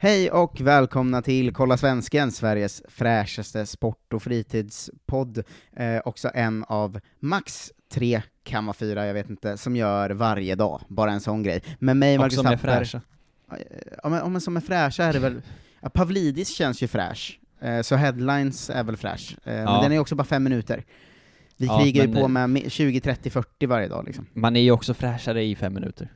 Hej och välkomna till Kolla Svensken, Sveriges fräschaste sport och fritidspodd. Eh, också en av max tre, kan vara fyra, jag vet inte, som gör varje dag. Bara en sån grej. Men mig, Och Marcus som är Tapper- fräscha. Ja, men, ja, men som är fräscha är det väl... Ja, Pavlidis känns ju fräsch, eh, så headlines är väl fräsch. Eh, Men Ja. den är också bara fem minuter. Vi Ja, krigar ju men, på eh, med mi- 20, 30, 40 varje dag liksom. Man är ju också fräschare i fem minuter.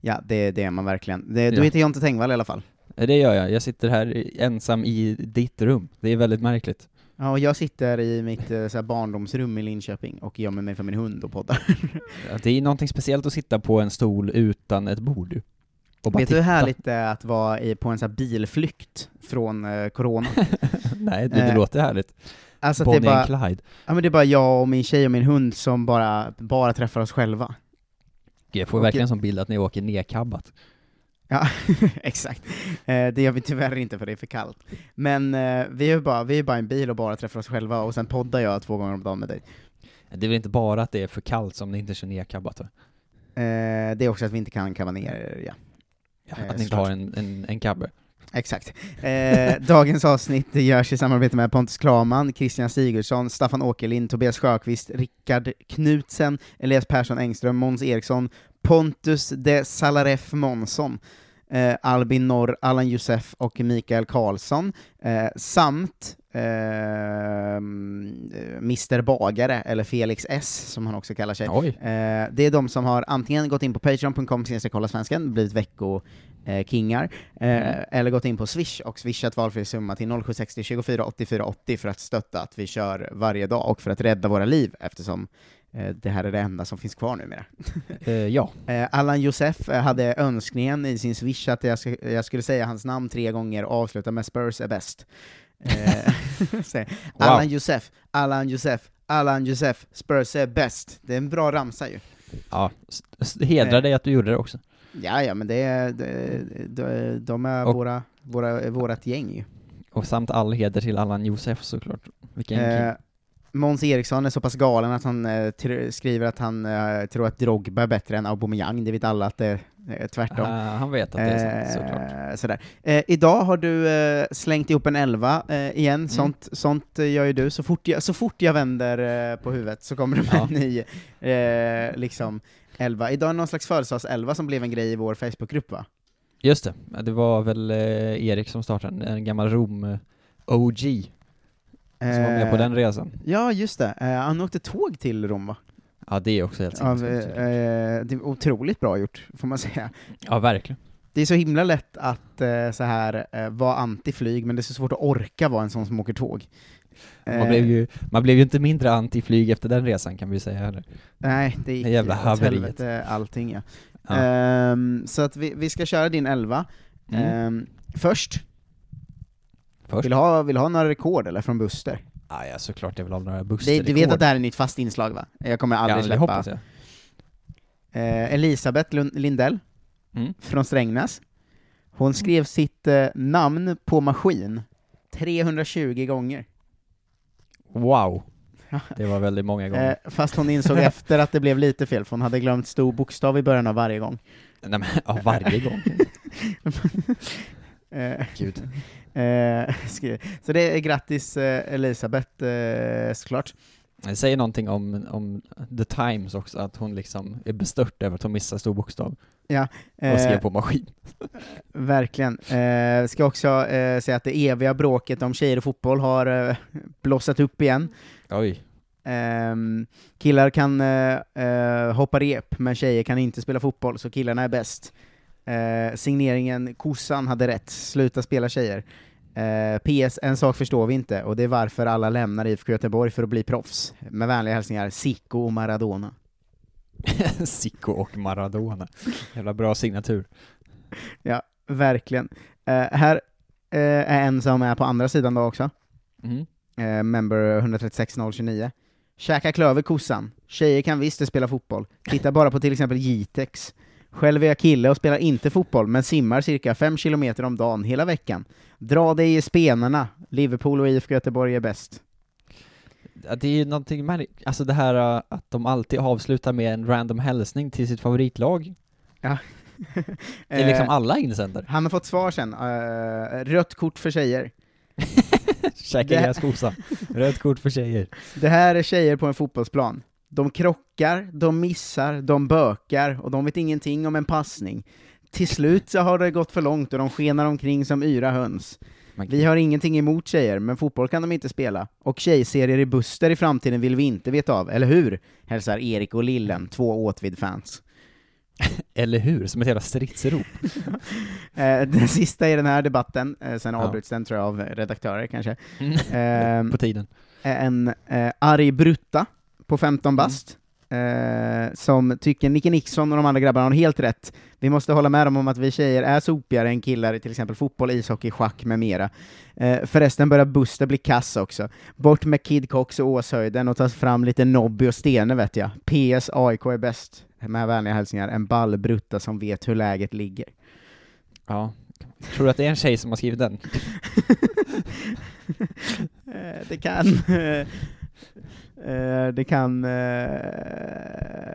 Ja, det, det är man verkligen. Det, du Ja. heter Jonte Tengvall i alla fall. Eh, Det gör jag, jag sitter här ensam i ditt rum. Det är väldigt märkligt. Ja, och jag sitter i mitt eh, så barndomsrum i Linköping och gömmer mig för min hund och poddar. Ja, Det är någonting speciellt att sitta på en stol utan ett bord. Och bara Vet du hur härligt det är att vara i, på en här bilflykt från eh, corona? Nej, det, det Eh, låter härligt. Alltså att det är, Bonnie bara, Clyde. ja, men det är bara jag och min tjej och min hund som bara, bara träffar oss själva. Jag får och- verkligen en sån bild att ni åker nedkabbat. Ja, exakt. Eh, det gör vi tyvärr inte för det är för kallt. Men eh, vi är bara, vi är bara en bil och bara träffar oss själva, och sen poddar jag två gånger om dagen med dig. Det är väl inte bara att det är för kallt som ni inte kör nedkabbat va? Eh, det är också att vi inte kan kamma ner, ja. Ja, Eh, att ni inte såklart. har en, en, en kabbe. Exakt. Eh, dagens avsnitt görs i samarbete med Pontus Klaman, Christian Sigurdsson, Staffan Åkerlind, Tobias Sjöqvist, Rickard Knutsen, Elias Persson Engström, Måns Eriksson, Pontus de Salaref Månsson, eh, Albin Norr, Allan Josef och Mikael Karlsson, eh, samt eh, Mr Bagare, eller Felix S, som han också kallar sig. Eh, det är de som har antingen gått in på patreon.com kolla svensken, blivit vecko eh, kingar, eh, Mm. eller gått in på Swish och swishat valfri summa till 0760 24 84 80 för att stötta att vi kör varje dag och för att rädda våra liv eftersom det här är det enda som finns kvar numera. Eh, ja. Eh, Allan Josef eh, hade önskningen i sin swish att jag, sk- jag skulle säga hans namn tre gånger och avsluta med Spurs är bäst. Eh, Allan Josef, Allan Josef, Allan Josef, Spurs är bäst. Det är en bra ramsa ju. ja. hedrar Eh. dig att du gjorde det också. Ja, ja, men det är, de, de är Och- våra, våra, vårat gäng ju. Och samt all heder till Allan Josef såklart. Vilken Eh. Måns Eriksson är så pass galen att han eh, skriver att han eh, tror att Drogba är bättre än Aubameyang, det vet alla att det är tvärtom. Ah, han vet att det är såklart. Eh, sådär. Eh, idag har du eh, slängt ihop en elva eh, igen, Mm. sånt, sånt eh, gör ju du. Så fort jag, så fort jag vänder eh, på huvudet så kommer det med Ja. en ny eh, liksom, elva. Idag är det någon slags födelsedagselva som blev en grej i vår Facebookgrupp va? Just det, det var väl eh, Erik som startade en, gammal Rom-OG som var med på Eh, den resan. Ja, just det. Eh, han åkte tåg till Rom va? Ja, det är också helt Av, sinnessjukt. eh, det är otroligt bra gjort, får man säga. Ja, verkligen. Det är så himla lätt att så här vara anti-flyg, men det är så svårt att orka vara en sån som åker tåg. Man blev, ju, man blev ju inte mindre anti-flyg efter den resan kan vi säga heller. Nej, det gick Det jävla haveriet. helvete allting ja. Ja. Ehm, så att vi, vi ska köra din elva. Mm. Ehm, först, Först? vill du ha, vill ha några rekord eller från Buster? Ah, ja, såklart jag vill ha några buster Det, du vet att det här är nytt fast inslag va? Jag kommer aldrig ja, släppa. hoppas jag. Eh, Elisabeth Lund- Lindell, Mm. från Strängnäs. Hon skrev sitt eh, namn på maskin 320 gånger. Wow. Det var väldigt många gånger. Eh, fast hon insåg efter att det blev lite fel, för hon hade glömt stor bokstav i början av varje gång. Nej men, ja, varje gång. Eh, Gud. eh, skrev- så det är grattis eh, Elisabeth, eh, såklart. Det säger någonting om, om The Times också, att hon liksom är bestört över att hon missar stor bokstav och skrev Eh, på maskin. verkligen. Eh, ska också eh, säga att det eviga bråket om tjejer och fotboll har eh, blossat upp igen. Oj. Ehm, killar kan eh, eh, hoppa rep, men tjejer kan inte spela fotboll, så killarna är bäst. Eh, signeringen Kossan hade rätt, sluta spela tjejer. Eh, PS, en sak förstår vi inte, och det är varför alla lämnar IFK Göteborg för att bli proffs. Med vänliga hälsningar, Sicko och Maradona. Zico och Maradona. Jävla bra signatur. Ja, verkligen. Eh, här eh, är en som är på andra sidan då också. Mm. eh, member 136029. Käka klöver kossan. Tjejer kan visst spela fotboll. Titta bara på till exempel Jitex. Själv är jag kille och spelar inte fotboll, men simmar cirka 5 kilometer om dagen hela veckan. Dra dig i spenarna. Liverpool och IFK Göteborg är bäst. Ja, Det är ju någonting märk- alltså det här uh, att de alltid avslutar med en random hälsning till sitt favoritlag. Ja. Det är liksom Eh, alla insändare. Han har fått svar sen, Eh, rött kort för tjejer. Käka det- gräskosa. Rött kort för tjejer. Det här är tjejer på en fotbollsplan. De krockar, de missar, de bökar, och de vet ingenting om en passning. Till slut så har det gått för långt och de skenar omkring som yra höns. Vi har ingenting emot tjejer, men fotboll kan de inte spela. Och tjejserier i Buster i framtiden vill vi inte veta av, eller hur? Hälsar Erik och Lillen, två Åtvid-fans. Eller hur? Som ett jävla stridsrop. Eh, den sista i den här debatten, eh, sen Ja. avbryts den tror jag av redaktörer kanske. Ehm, På tiden. en eh, arg brutta på 15 bast, eh, som tycker Nicke Nixon och de andra grabbarna har helt rätt. Vi måste hålla med dem om att vi tjejer är sopigare än killar i till exempel fotboll, ishockey, schack med mera. Eh, förresten börjar Buster bli kass också. Bort med Kid Cox och Åshöjden och ta fram lite Nobby och Stene vet jag. PS AIK är bäst. Med vänliga hälsningar, en ball brutta som vet hur läget ligger. Ja. Tror du att det är en tjej som har skrivit den? Eh, det kan... eh, eh, det kan eh,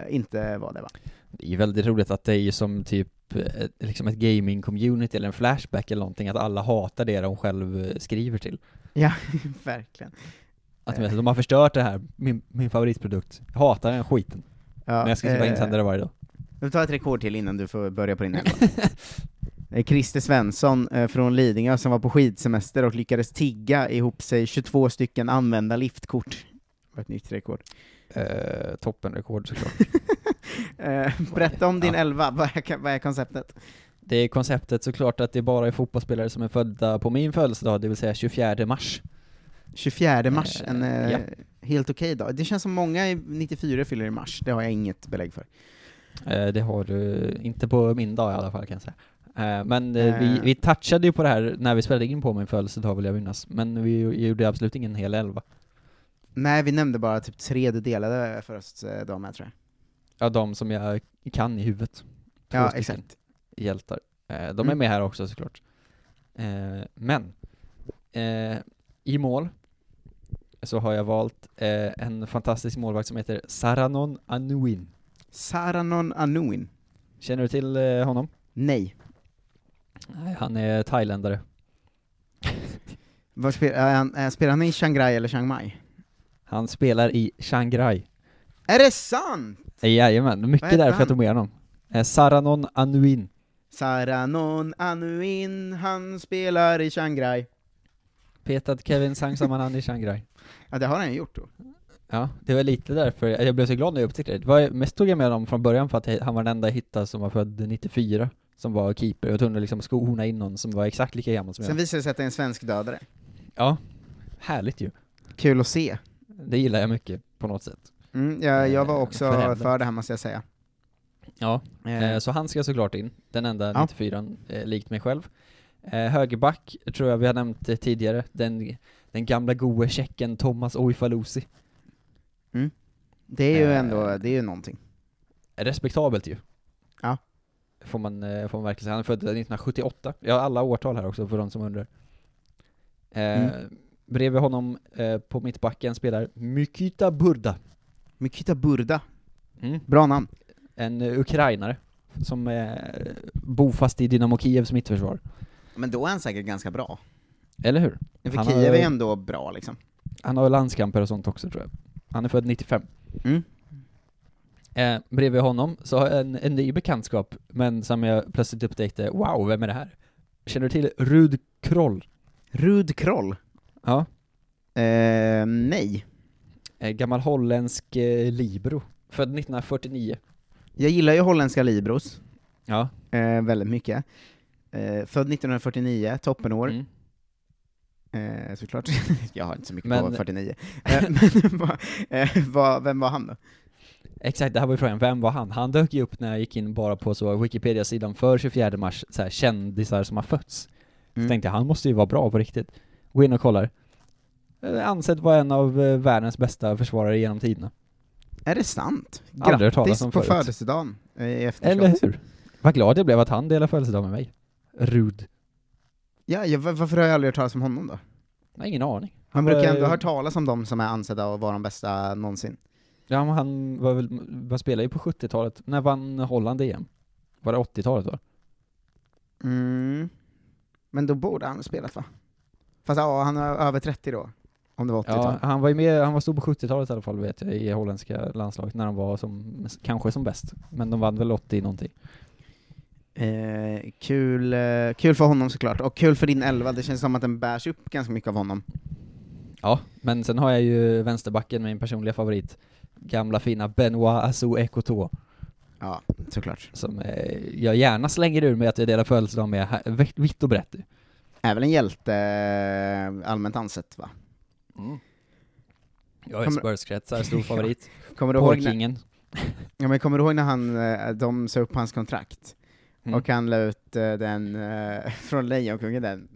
inte vara det va? Det är ju väldigt roligt att det är ju som typ ett, liksom ett gaming-community eller en flashback eller någonting, att alla hatar det de själv eh, skriver till. Ja, verkligen. Att de, de har förstört det här, min, min favoritprodukt. Jag hatar den skiten. Ja, Men jag ska skriva eh, insändare varje dag. Du tar ett rekord till innan du får börja på din Christer Svensson eh, från Lidingö som var på skidsemester och lyckades tigga ihop sig 22 stycken använda liftkort. Var ett nytt rekord. Eh, toppenrekord såklart. Eh, berätta om din Ja. elva, vad är, vad är konceptet? Det är konceptet såklart att det bara är fotbollsspelare som är födda på min födelsedag, det vill säga 24 mars. 24 mars, Eh, en eh, ja. helt okej dag. Det känns som många i 94 fyller i mars, det har jag inget belägg för. Eh, det har du inte på min dag i alla fall kan jag säga. Eh, men eh, vi, vi touchade ju på det här när vi spelade in på min födelsedag vill jag minnas, men vi gjorde absolut ingen hel elva. Nej, vi nämnde bara typ tre du delade födelsedag med tror jag. Ja, de som jag kan i huvudet. Två Ja, exakt. hjältar. Eh, de är Mm. med här också såklart. Eh, men, eh, i mål så har jag valt eh, en fantastisk målvakt som heter Saranon Anuin. Saranon Anuin. Känner du till eh, honom? Nej. Nej, han är thailändare. Var spel, är han, spelar han i Shanghai eller Chiang Mai? Han spelar i Shanghai. Är det sant? Jajamän, mycket därför jag tog med honom. Eh, Saranon Anuin. Saranon Anuin, han spelar i Shanghai. Petad Kevin Sangsamanand i Shanghai. Ja, det har han ju gjort då. Ja, det var lite därför jag blev så glad när jag upptäckte det. det var, mest tog jag med honom från början för att han var den enda jag hittade som var född 94, som var keeper. Jag tvungen att liksom skona in någon som var exakt lika gammal som Sen jag. visade det sig att det är en svensk dödare. Ja, härligt ju. Kul att se. Det gillar jag mycket, på något sätt. Mm, jag, jag var Eh, också föräldrar. för det här måste jag säga. Ja, Eh, eh, så han ska såklart in, den enda Ja. 94 eh, likt mig själv. Eh, högerback, tror jag vi har nämnt eh, tidigare, den, den gamla goe tjecken Thomas Oifalusi. det är ju ändå, det är ju någonting. Respektabelt ju. Ja. Får man, får man verkligen säga. Han är född 1978. Jag har alla årtal här också för de som undrar. Mm. Bredvid honom eh, på mittbacken spelar Mykita Burda. Mikita Burda, Mm. bra namn. En eh, ukrainare som är bofast i Dynamo Kievs mittförsvar. Men då är han säkert ganska bra. Eller hur? För Han har- Kiev är ändå bra liksom. Han har landskamper och sånt också tror jag. Han är född 95. Mm. Eh, bredvid honom så har jag en, en ny bekantskap, men som jag plötsligt upptäckte, wow, vem är det här? Känner du till Rud Kroll? Rud Kroll? Ja. Eh, nej. Eh, gammal holländsk eh, libero. Född 1949. Jag gillar ju holländska Libros, Ja. eh, väldigt mycket. Eh, född 1949, toppenår. Mm. Eh, såklart. jag har inte så mycket Men- på 49. Eh, men vad- eh, vad- vem var han då? Exakt, det här var ju frågan, vem var han? Han dök ju upp när jag gick in bara på så Wikipedia-sidan för 24 mars, så här, kändisar som har fötts. Så Mm. tänkte jag, han måste ju vara bra på riktigt. Gå in och kollar. Eh, ansedd vara en av eh, världens bästa försvarare genom tiderna. Är det sant? Grattis på förut. födelsedagen eh, i efterskott. Eller hur? Vad glad jag blev att han delar födelsedag med mig. Rud. Ja, ja, va- varför har jag aldrig hört talas om honom då? Jag har ingen aning. Man brukar ändå ha hört talas om de som är ansedda att vara de bästa någonsin. Ja, men han var väl, var spelade ju på 70-talet. När vann Holland EM? Var det 80-talet då? Mm. Men då borde han ha spelat va? Fast ja, han är över 30 då. Om det var 80-tal. Ja, han var ju med, han var stor på 70-talet i alla fall vet jag, i holländska landslaget när de var som, kanske som bäst. Men de vann väl 80 någonting. Eh, kul, eh, kul för honom såklart, och kul för din elva, det känns som att den bärs upp ganska mycket av honom. Ja, men sen har jag ju vänsterbacken, min personliga favorit, gamla fina Benoit Assou Ekoto, Ja, såklart. som eh, jag gärna slänger ur mig att jag delar födelsedag med vitt och brett. Är väl en hjälte eh, allmänt ansett va? Jag är Kommer- Spurs-kretsar, stor favorit. Kommer du, ihåg ja, men kommer du ihåg när han, eh, de sa upp hans kontrakt? Mm. Och han la ut eh, den från Lejonkungen, den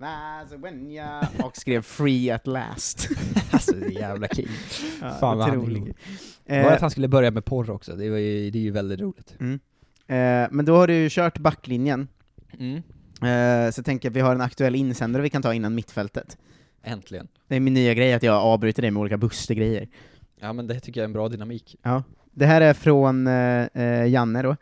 och skrev 'Free at last' alltså, det är jävla king. ja, Fan vad han rolig. Eh, Var att han skulle börja med porr också, det, var ju, det är ju väldigt roligt. mm. eh, men då har du ju kört backlinjen, Mm. Eh, så jag tänker att vi har en aktuell insändare vi kan ta innan mittfältet. Äntligen. Det är min nya grej, att jag avbryter det med olika Buster-grejer. Ja men det tycker jag är en bra dynamik. Ja. Det här är från eh, eh, Janne då.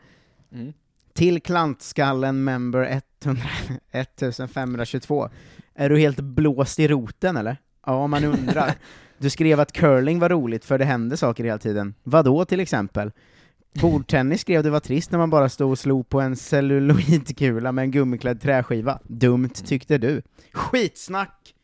Mm. Till klantskallen member 100, 1522. Är du helt blåst i roten eller? Ja, man undrar. Du skrev att curling var roligt för det hände saker hela tiden. Vadå till exempel? Bordtennis skrev du var trist när man bara stod och slog på en celluloidkula med en gummiklädd träskiva. Dumt tyckte du. Skitsnack!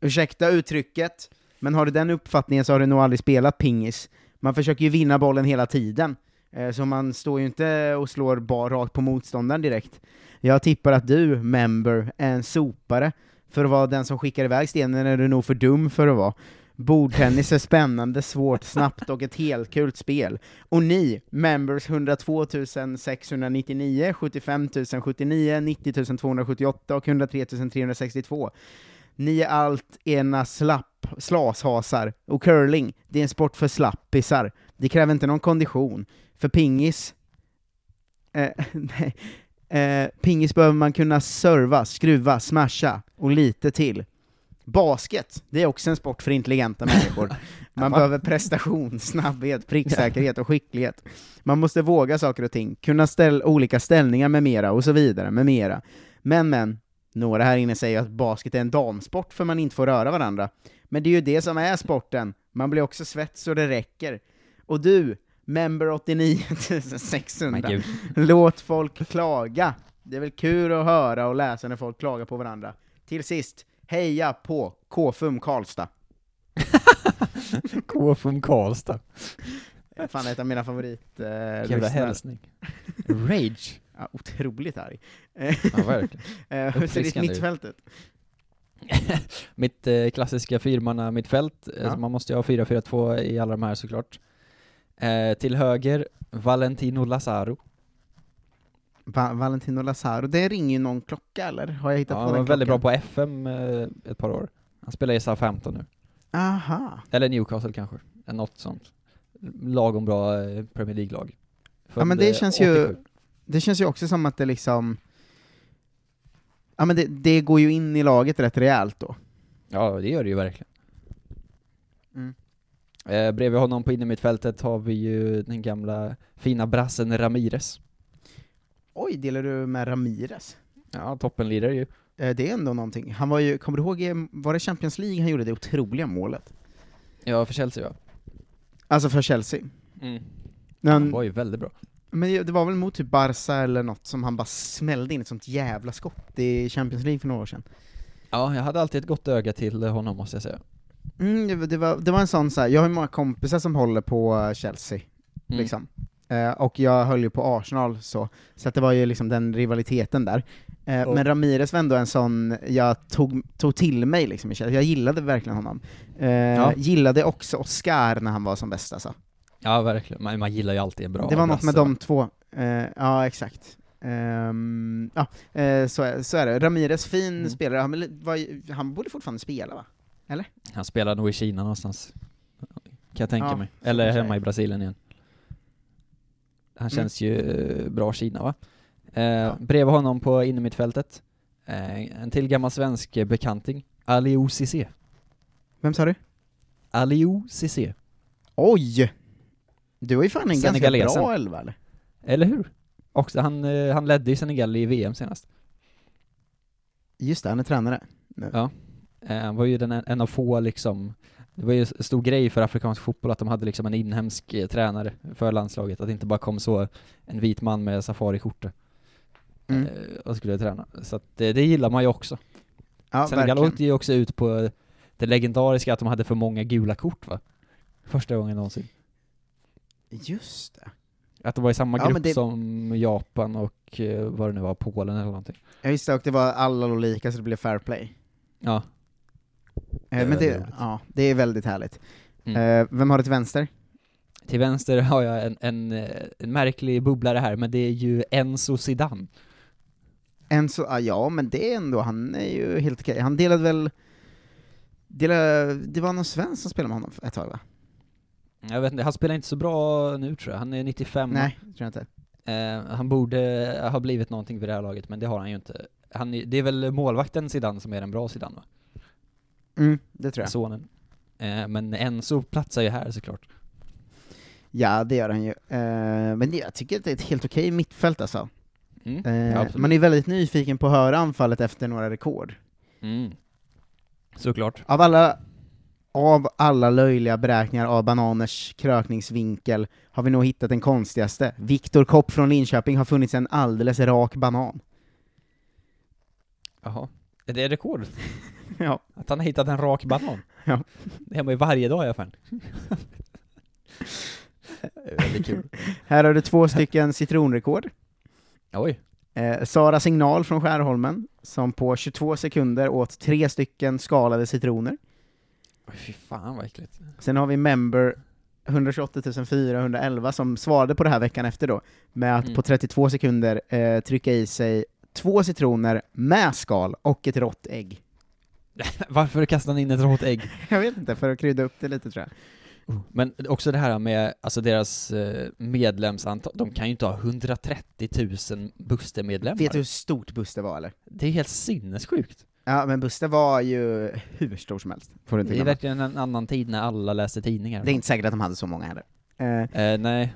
Ursäkta uttrycket, men har du den uppfattningen så har du nog aldrig spelat pingis. Man försöker ju vinna bollen hela tiden. Eh, så man står ju inte och slår bara rakt på motståndaren direkt. Jag tippar att du, member, är en sopare. För att vara den som skickar iväg stenen är du nog för dum för att vara. Bordtennis är spännande, svårt, snabbt och ett helt kul spel. Och ni, members 102 699, 75 079, 90 278 och 103 362. Ni är allt ena slapp, slashasar. Och curling, det är en sport för slappisar. Det kräver inte någon kondition. För pingis... Eh, nej. Eh, pingis behöver man kunna serva, skruva, smasha och lite till. Basket, det är också en sport för intelligenta människor. Man behöver prestation, snabbhet, pricksäkerhet och skicklighet. Man måste våga saker och ting, kunna ställa olika ställningar med mera, och så vidare, med mera. Men men, några här inne säger att basket är en damsport för man inte får röra varandra. Men det är ju det som är sporten, man blir också svett så det räcker. Och du, member 89 600, Men gud. låt folk klaga. Det är väl kul att höra och läsa när folk klagar på varandra. Till sist, heja på KFUM Karlstad. KFUM Karlstad. Fan, ett av mina favorit eh, Jävla hälsning. Rage. Ja, otroligt arg. Ja, verkligen. Eh, hur ser ditt mittfält ut? Mitt eh, klassiska fyrmanna mittfält, eh, Ja. man måste ju ha 4-4-2 i alla de här såklart. Eh, till höger, Valentino Lazaro. Va Valentino Lazaro, det ringer ju någon klocka eller? Har jag hittat Ja, på han den var väldigt bra på FM eh, ett par år. Han spelar i SA-15 nu. Aha. Eller Newcastle kanske, något sånt. Lagom bra eh, Premier League-lag. Ja, men det eh, känns ju- 87. Det känns ju också som att det liksom... Ja men det, det går ju in i laget rätt rejält då. Ja, det gör det ju verkligen. Mm. Eh, bredvid honom på innermittfältet har vi ju den gamla fina brassen Ramirez. Oj, delar du med Ramirez? Ja, toppenlirare ju. Eh, det är ändå någonting. Han var ju, kommer du ihåg, var det Champions League han gjorde det otroliga målet? Ja, för Chelsea va? Alltså för Chelsea. Mm. Men, Han var ju väldigt bra. men det var väl mot typ Barca eller något som han bara smällde in ett sånt jävla skott i Champions League för några år sedan. Ja, jag hade alltid ett gott öga till honom måste jag säga. Mm, det, var- det, var, det var en sån så här. jag har ju många kompisar som håller på Chelsea, Mm. liksom. Eh, och jag höll ju på Arsenal så, så att det var ju liksom den rivaliteten där. Eh, Ja. Men Ramirez var ändå en sån jag tog, tog till mig liksom jag gillade verkligen honom. Eh, Ja. Gillade också Oscar när han var som bäst alltså. Ja, verkligen. Man, man gillar ju alltid en bra det var något med de två, eh, ja exakt. Ehm, ja, eh, så, är, så är det. Ramirez, fin Mm. spelare, han, var, han borde fortfarande spela va? Han spelar nog i Kina någonstans. Kan jag tänka Ja, mig. Eller hemma i Brasilien igen. Han Mm. känns ju eh, bra Kina va? Eh, Ja. Bredvid honom på innermittfältet, eh, en till gammal svensk bekanting, Aliou Cissé. Vem sa du? Aliou Cissé. Oj! Du har ju fan en ganska bra elva eller? Eller hur? Också, han, eh, han ledde ju Senegal i VM senast. Just det, han är tränare. nu. Ja. Eh, Han var ju den, en av få liksom, det var ju en stor grej för afrikansk fotboll att de hade liksom en inhemsk eh, tränare för landslaget, att det inte bara kom så en vit man med safariskjorta Mm. eh, och skulle träna. Så att det, det gillar man ju också. Ja, Senegal åkte ju också ut på det legendariska att de hade för många gula kort va? Första gången någonsin. Just det. Att de var i samma Ja, grupp det- som Japan och eh, vad det nu var, Polen eller någonting. Ja just det, och det var alla låg lika så det blev fair play. Ja. Eh, men det, ja, det är väldigt härligt. Mm. Eh, vem har du till vänster? Till vänster har jag en, en, eh, en märklig bubblare här, men det är ju Enzo Zidane. En så, ah, ja men det är ändå, han är ju helt okej. Han delade väl, delade, det var någon svensk som spelade med honom ett tag va? Jag vet inte, han spelar inte så bra nu tror jag. Han är 95 Nej, tror jag inte. Eh, han borde ha blivit någonting vid det här laget, men det har han ju inte. Han, det är väl målvakten Zidane som är den bra Zidane va? Mm, det tror jag. Sonen. Eh, men Enzo platsar ju här såklart. Ja, det gör han ju. Eh, men det, jag tycker att det är ett helt okej mittfält alltså. Mm. Eh, man är väldigt nyfiken på att höra anfallet efter några rekord. Mm. Såklart. Av alla, av alla löjliga beräkningar av bananers krökningsvinkel har vi nog hittat den konstigaste. Viktor Kopp från Linköping har funnits en alldeles rak banan. Jaha. Är det rekord? Ja. Att han har hittat en rak banan? Ja. Det har man ju varje dag i alla fall. Det är Väldigt kul. Här har du två stycken citronrekord. Oj. Eh, Sara Signal från Skärholmen, som på 22 sekunder åt tre stycken skalade citroner. Oj, fy fan vad äckligt. Sen har vi Member 128 411 som svarade på det här veckan efter då, med att Mm. på 32 sekunder eh, trycka i sig två citroner med skal och ett rått ägg. Varför kastar han in ett rått ägg? Jag vet inte, för att krydda upp det lite tror jag. Men också det här med, alltså deras eh, medlemsantal, de kan ju inte ha 130 000 Buster-medlemmar. Vet du hur stort Buster var eller? Det är helt sinnessjukt. Ja, men Buster var ju hur stor som helst, får du inte Det är glömma. verkligen en annan tid när alla läste tidningar. Det är inte säkert att de hade så många heller. Eh, Eh, nej.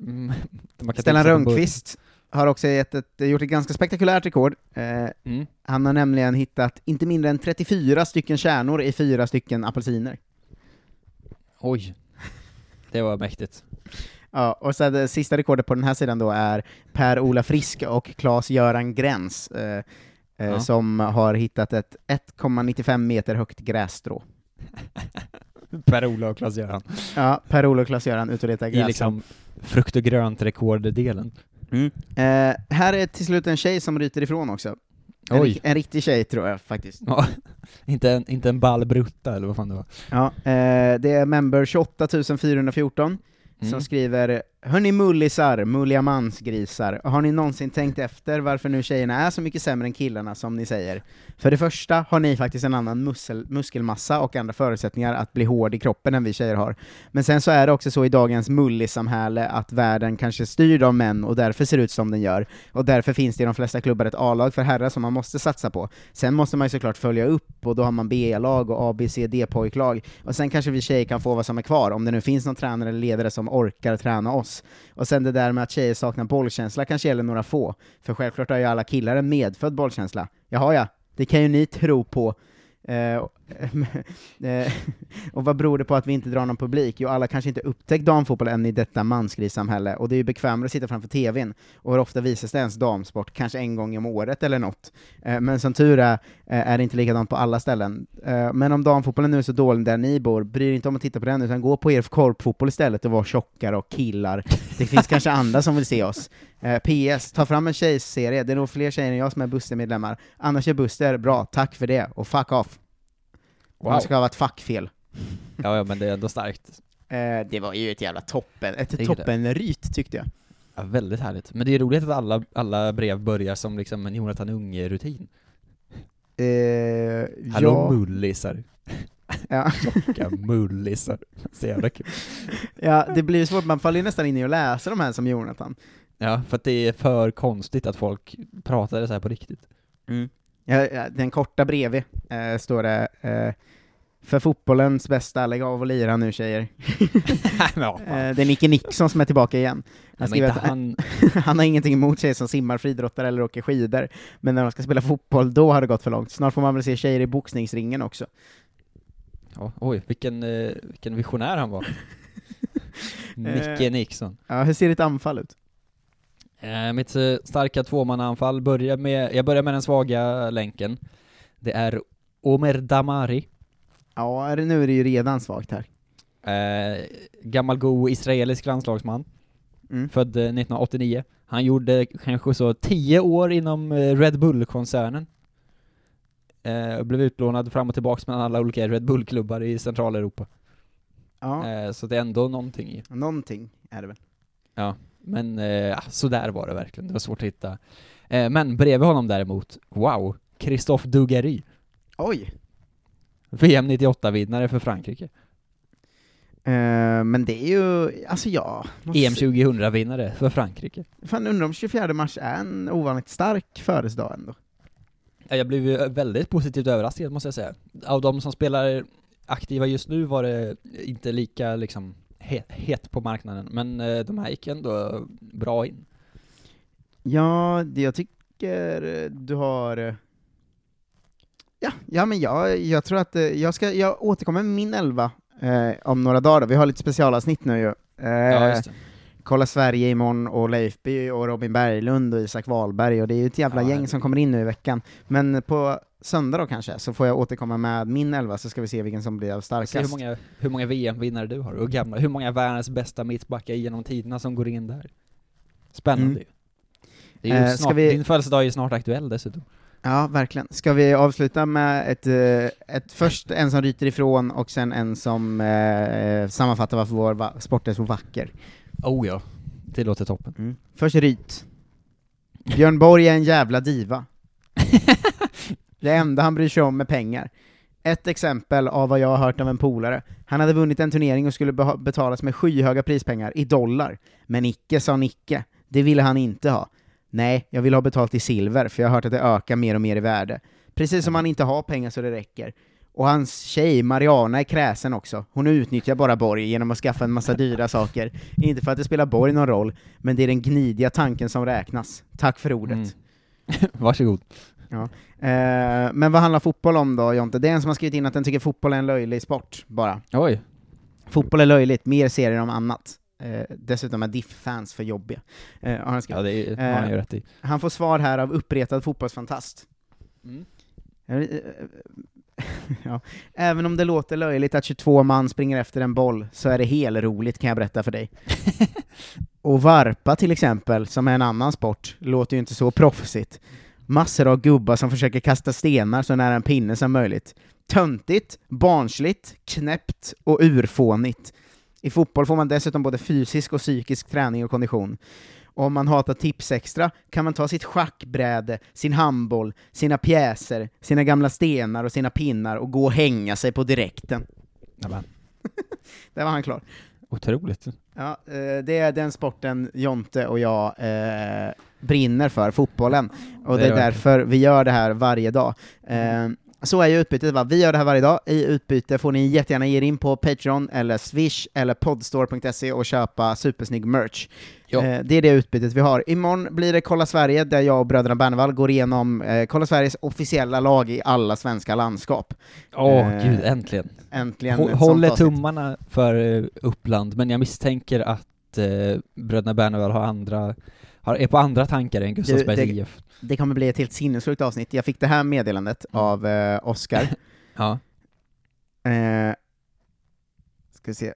Mm, Stellan Rönnqvist har också ett, gjort ett ganska spektakulärt rekord. Eh, Mm. han har nämligen hittat inte mindre än 34 stycken kärnor i fyra stycken apelsiner. Oj. Det var mäktigt. Ja, och så det sista rekordet på den här sidan då är Per-Ola Frisk och Claes-Göran Gräns, eh, eh, Ja. som har hittat ett 1,95 meter högt grässtrå. Per-Ola och Klas-Göran. Ja, Per-Ola och Claes-Göran ut och letar I grässtrå. liksom frukt och grönt rekorddelen. Mm. Eh, här är till slut en tjej som ryter ifrån också. En, Oj. ri- en riktig tjej tror jag faktiskt. Ja. inte, en, inte en ball brutta eller vad fan det var. Ja, eh, det är member 28 414 Mm. som skriver Hörni mullisar, mulliga mansgrisar, har ni någonsin tänkt efter varför nu tjejerna är så mycket sämre än killarna som ni säger? För det första har ni faktiskt en annan muskel, muskelmassa och andra förutsättningar att bli hård i kroppen än vi tjejer har. Men sen så är det också så i dagens mullissamhälle att världen kanske styr av män och därför ser ut som den gör. Och därför finns det i de flesta klubbar ett A-lag för herrar som man måste satsa på. Sen måste man ju såklart följa upp, och då har man B-lag och A, B, C, D-pojklag. Och sen kanske vi tjejer kan få vad som är kvar, om det nu finns någon tränare eller ledare som orkar träna oss. Och sen det där med att tjejer saknar bollkänsla kanske gäller några få. För självklart har ju alla killar en medfödd bollkänsla. Jaha ja, det kan ju ni tro på. Eh, och- eh, och vad beror det på att vi inte drar någon publik? Jo, alla kanske inte upptäckt damfotboll än i detta mansgrissamhälle, och det är ju bekvämare att sitta framför TVn, och hur ofta visas det ens damsport? Kanske en gång om året eller något. Eh, men som tur är, eh, är det inte likadant på alla ställen. Men om damfotbollen nu är så dålig där ni bor, bry er inte om att titta på den, utan gå på er korpfotboll istället och var tjockare och killar. Det finns kanske andra som vill se oss. PS, ta fram en tjejserie, det är nog fler tjejer än jag som är Buster-medlemmar. Annars är Buster bra, tack för det, och fuck off. Wow. Man ska ha ett fuckfel. Ja, ja, men det är ändå starkt. Eh, det var ju ett jävla toppen, ett toppenryt tyckte jag. Ja, väldigt härligt. Men det är roligt att alla, alla brev börjar som liksom en Jonathan Unge-rutin. Eh, Hallå ja, mullisar. ja. Tjocka mullisar. Så jävla kul. ja, det blir svårt, man faller ju nästan in i att läsa de här som Jonathan. Ja, för att det är för konstigt att folk pratar så här på riktigt. Ja, den korta bredvid eh, står det eh, För fotbollens bästa, lägg av och lira nu tjejer. ja. Eh, det är Nicke Nixon som är tillbaka igen. Nej, Han, inte att, han, han har ingenting emot tjejer som simmar, friidrottar eller åker skidor, men när de ska spela fotboll, då har det gått för långt. Snart får man väl se tjejer i boxningsringen också. ja, oj, vilken, eh, vilken visionär han var. Nicke Nixon. Ja, hur ser ditt anfall ut? Eh, mitt eh, starka tvåmannaanfall börjar med, jag börjar med den svaga länken. Det är Omer Damari, Ja, nu är det ju redan svagt här. eh, gammal god israelisk landslagsman, Mm. född eh, 1989. Han gjorde kanske så 10 år inom eh, Red Bull-koncernen. Eh, blev utlånad fram och tillbaks mellan alla olika Red Bull-klubbar i Centraleuropa. Ja, Eh, så det är ändå någonting i. någonting är det väl. Ja, men eh, så där var det verkligen. Det var svårt att hitta. Eh, men bredvid honom däremot, wow, Christophe Dugarry. Oj! VM 98-vinnare för Frankrike. Eh, men det är ju, alltså ja... måste- EM 2000-vinnare för Frankrike. Fan, undrar om 24 mars är en ovanligt stark födelsedag ändå. Ja, Jag blev ju väldigt positivt överraskad måste jag säga. Av de som spelar aktiva just nu var det inte lika liksom het, het på marknaden, men eh, de här gick ändå bra in. Ja, det jag tycker eh, du har... eh, Ja, ja men jag, jag tror att jag ska, jag återkommer med min elva eh, om några dagar. Vi har lite specialavsnitt nu ju. Eh, Ja. Kolla Sverige imorgon, och Leifby, och Robin Berglund, och Isak Wahlberg, och det är ju ett jävla Ja, gäng som kommer in nu i veckan. Men på söndag då kanske, så får jag återkomma med min elva, så ska vi se vilken som blir av starkast. hur många, hur många VM-vinnare du har, och gamla, hur många världens bästa mittbackar genom tiderna som går in där. Spännande Mm. ju. Det är ju Eh, snart, vi- Din födelsedag är ju snart aktuell dessutom. Ja, verkligen. Ska vi avsluta med ett, eh, ett först en som ryter ifrån, och sen en som eh, sammanfattar varför vår va- sport är så vacker. Oh ja, det låter toppen. Först ryt. Björn Borg är en jävla diva. Det enda han bryr sig om är pengar. Ett exempel av vad jag har hört av en polare. Han hade vunnit en turnering och skulle betalas med skyhöga prispengar i dollar. Men icke, sa Nicke. Det ville han inte ha. Nej, jag vill ha betalt i silver, för jag har hört att det ökar mer och mer i värde. Precis som han inte har pengar så det räcker. Och hans tjej, Mariana, är kräsen också. Hon utnyttjar bara Borg genom att skaffa en massa dyra saker. Inte för att det spelar Borg någon roll, men det är den gnidiga tanken som räknas. Tack för ordet. Mm. Varsågod. Eh, men vad handlar fotboll om då, Jonte? Det är en som har skrivit in att den tycker fotboll är en löjlig sport, bara. Oj. Fotboll är löjligt, mer serier om annat. Eh, dessutom är Diff-fans för jobbiga. Eh, har han, skrivit. Ja, det är, har han ju rätt i. han får svar här av uppretad fotbollsfantast. Mm. Eh, ja. Även om det låter löjligt att 22 man springer efter en boll, så är det helt roligt kan jag berätta för dig. Och varpa till exempel, som är en annan sport, låter ju inte så proffsigt. Massor av gubbar som försöker kasta stenar så nära en pinne som möjligt. Töntigt, barnsligt, knäppt och urfånigt. I fotboll får man dessutom både fysisk och psykisk träning och kondition. Och om man hatar tips extra kan man ta sitt schackbräde, sin handboll, sina pjäser, sina gamla stenar och sina pinnar och gå och hänga sig på direkten. Där var han klar. Otroligt. Ja, eh, det är den sporten Jonte och jag eh, brinner för, fotbollen. Och Det det är därför vi gör det här varje dag. Eh, så är ju utbytet va, vi gör det här varje dag. I utbyte får ni jättegärna ge er in på Patreon, eller Swish, eller podstore.se och köpa supersnygg merch. Ja. Eh, det är det utbytet vi har. Imorgon blir det Kolla Sverige, där jag och bröderna Bernevall går igenom eh, Kolla Sveriges officiella lag i alla svenska landskap. Åh, Eh, gud, äntligen. Äntligen Håller tummarna för eh, Uppland, men jag misstänker att eh, bröderna Bernevall har andra, har, är på andra tankar än Gustavsbergs det- IF. Det kommer bli ett helt sinnessjukt avsnitt. Jag fick det här meddelandet Mm. av eh, Oskar. Ja. Eh, ska vi se.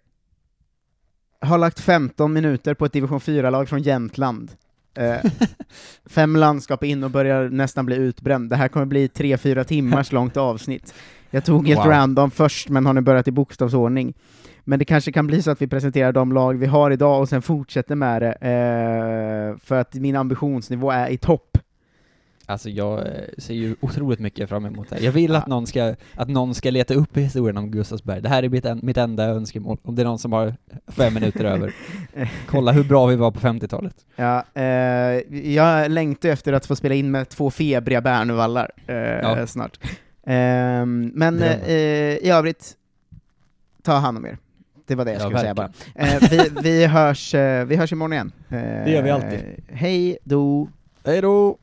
Har lagt 15 minuter på ett division 4-lag från Jämtland. Eh, fem landskap in och börjar nästan bli utbränd. Det här kommer bli 3-4 timmars långt avsnitt. Jag tog ett Wow. random först, men har nu börjat i bokstavsordning. Men det kanske kan bli så att vi presenterar de lag vi har idag och sen fortsätter med det, eh, för att min ambitionsnivå är i topp. Alltså jag eh, ser ju otroligt mycket fram emot det här. Jag vill att någon ska, att någon ska leta upp historien om Gustavsberg. Det här är mitt, en, mitt enda önskemål, om det är någon som har fem minuter över. Kolla hur bra vi var på 50-talet. Ja, eh, jag längtar efter att få spela in med två febriga Bernevallar eh, Ja. snart. Ehm, men eh, i övrigt, ta hand om er. Det var det jag Ja, skulle säga bara. verkligen. Eh, vi, vi, hörs, eh, vi hörs imorgon igen. Eh, Det gör vi alltid. Hej då! Hej då!